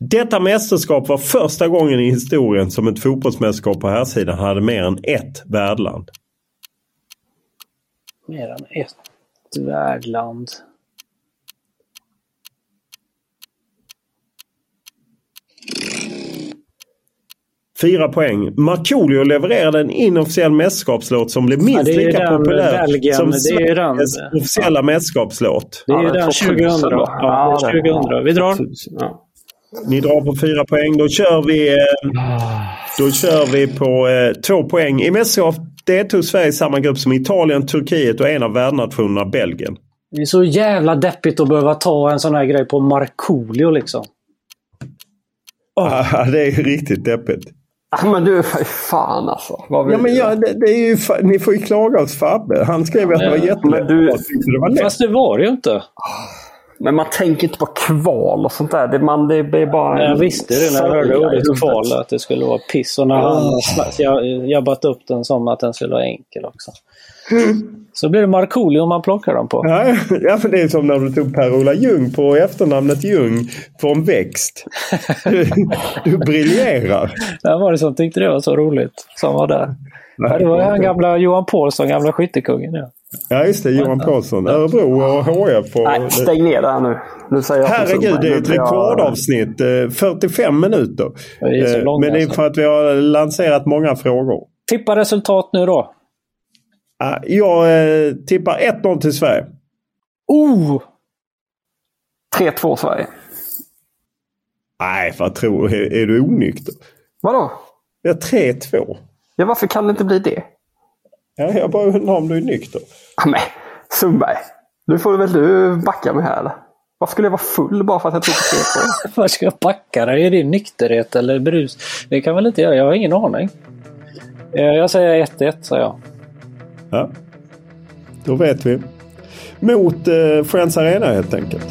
Detta mästerskap var första gången i historien som ett fotbollsmästerskap på här sidan hade mer än ett värdland. Mer än ett värdland. Fyra poäng. Markoolio levererade en inofficiell mästerskapslåt som blev minst ja, lika populär Belgien, som Sveriges officiella mästerskapslåt. Det är ja, den 2000. Ja, 2000. Vi drar. Ja. Ni drar på fyra poäng. Då kör vi, eh, då kör vi på eh, två poäng. I mästerskap deltog Sverige i samma grupp som Italien, Turkiet och en av värdnationerna Belgien. Det är så jävla deppigt att behöva ta en sån här grej på Markoolio liksom. Oh. Ja, det är riktigt deppigt. men du, fan alltså. ja, men ja, det, det, är ju, ni får ju klaga hos Fabbe. Han skrev ja, att det var jättelätt. Du... Det var lätt. Fast det var det ju inte. Men man tänker inte på kval och sånt där. Det, man, det är bara... Jag visste det när jag hörde ordet kval, att det skulle vara piss. Och när han jag jabbat upp den som att den skulle vara enkel också. Så blir det Markoolio man plockar dem på. Ja, *laughs* ja för det är som när du tog Per-Ola Ljung på efternamnet Ljung en växt. Du, *laughs* du briljerar. Vem var det som tyckte det var så roligt? Som var där. Ja, det var han gamla Johan Paulsson, gamla skyttekungen. Ja. Ja just det, Johan Paulsson. Örebro och HF. Och... Nej, stäng ner där nu. nu säger jag Herregud, det är ett rekordavsnitt. 45 eh, minuter. Det är långt, Men det är alltså. för att vi har lanserat många frågor. Tippa resultat nu då. Jag eh, tippar 1-0 till Sverige. Oh! 3-2 Sverige. Nej, vad tror du? Är, är du onykter? Vadå? Ja, 3-2. Ja, varför kan det inte bli det? Ja, jag bara undrar om du är nykter. Ja, men Sundberg. Nu får väl du backa mig här eller? Varför skulle jag vara full bara för att jag tog på *laughs* Vad ska jag backa dig? Är det nykterhet eller brus? Det kan väl inte jag? Jag har ingen aning. Eh, jag säger 1-1, säger jag. Ja, då vet vi. Mot eh, Friends Arena helt enkelt.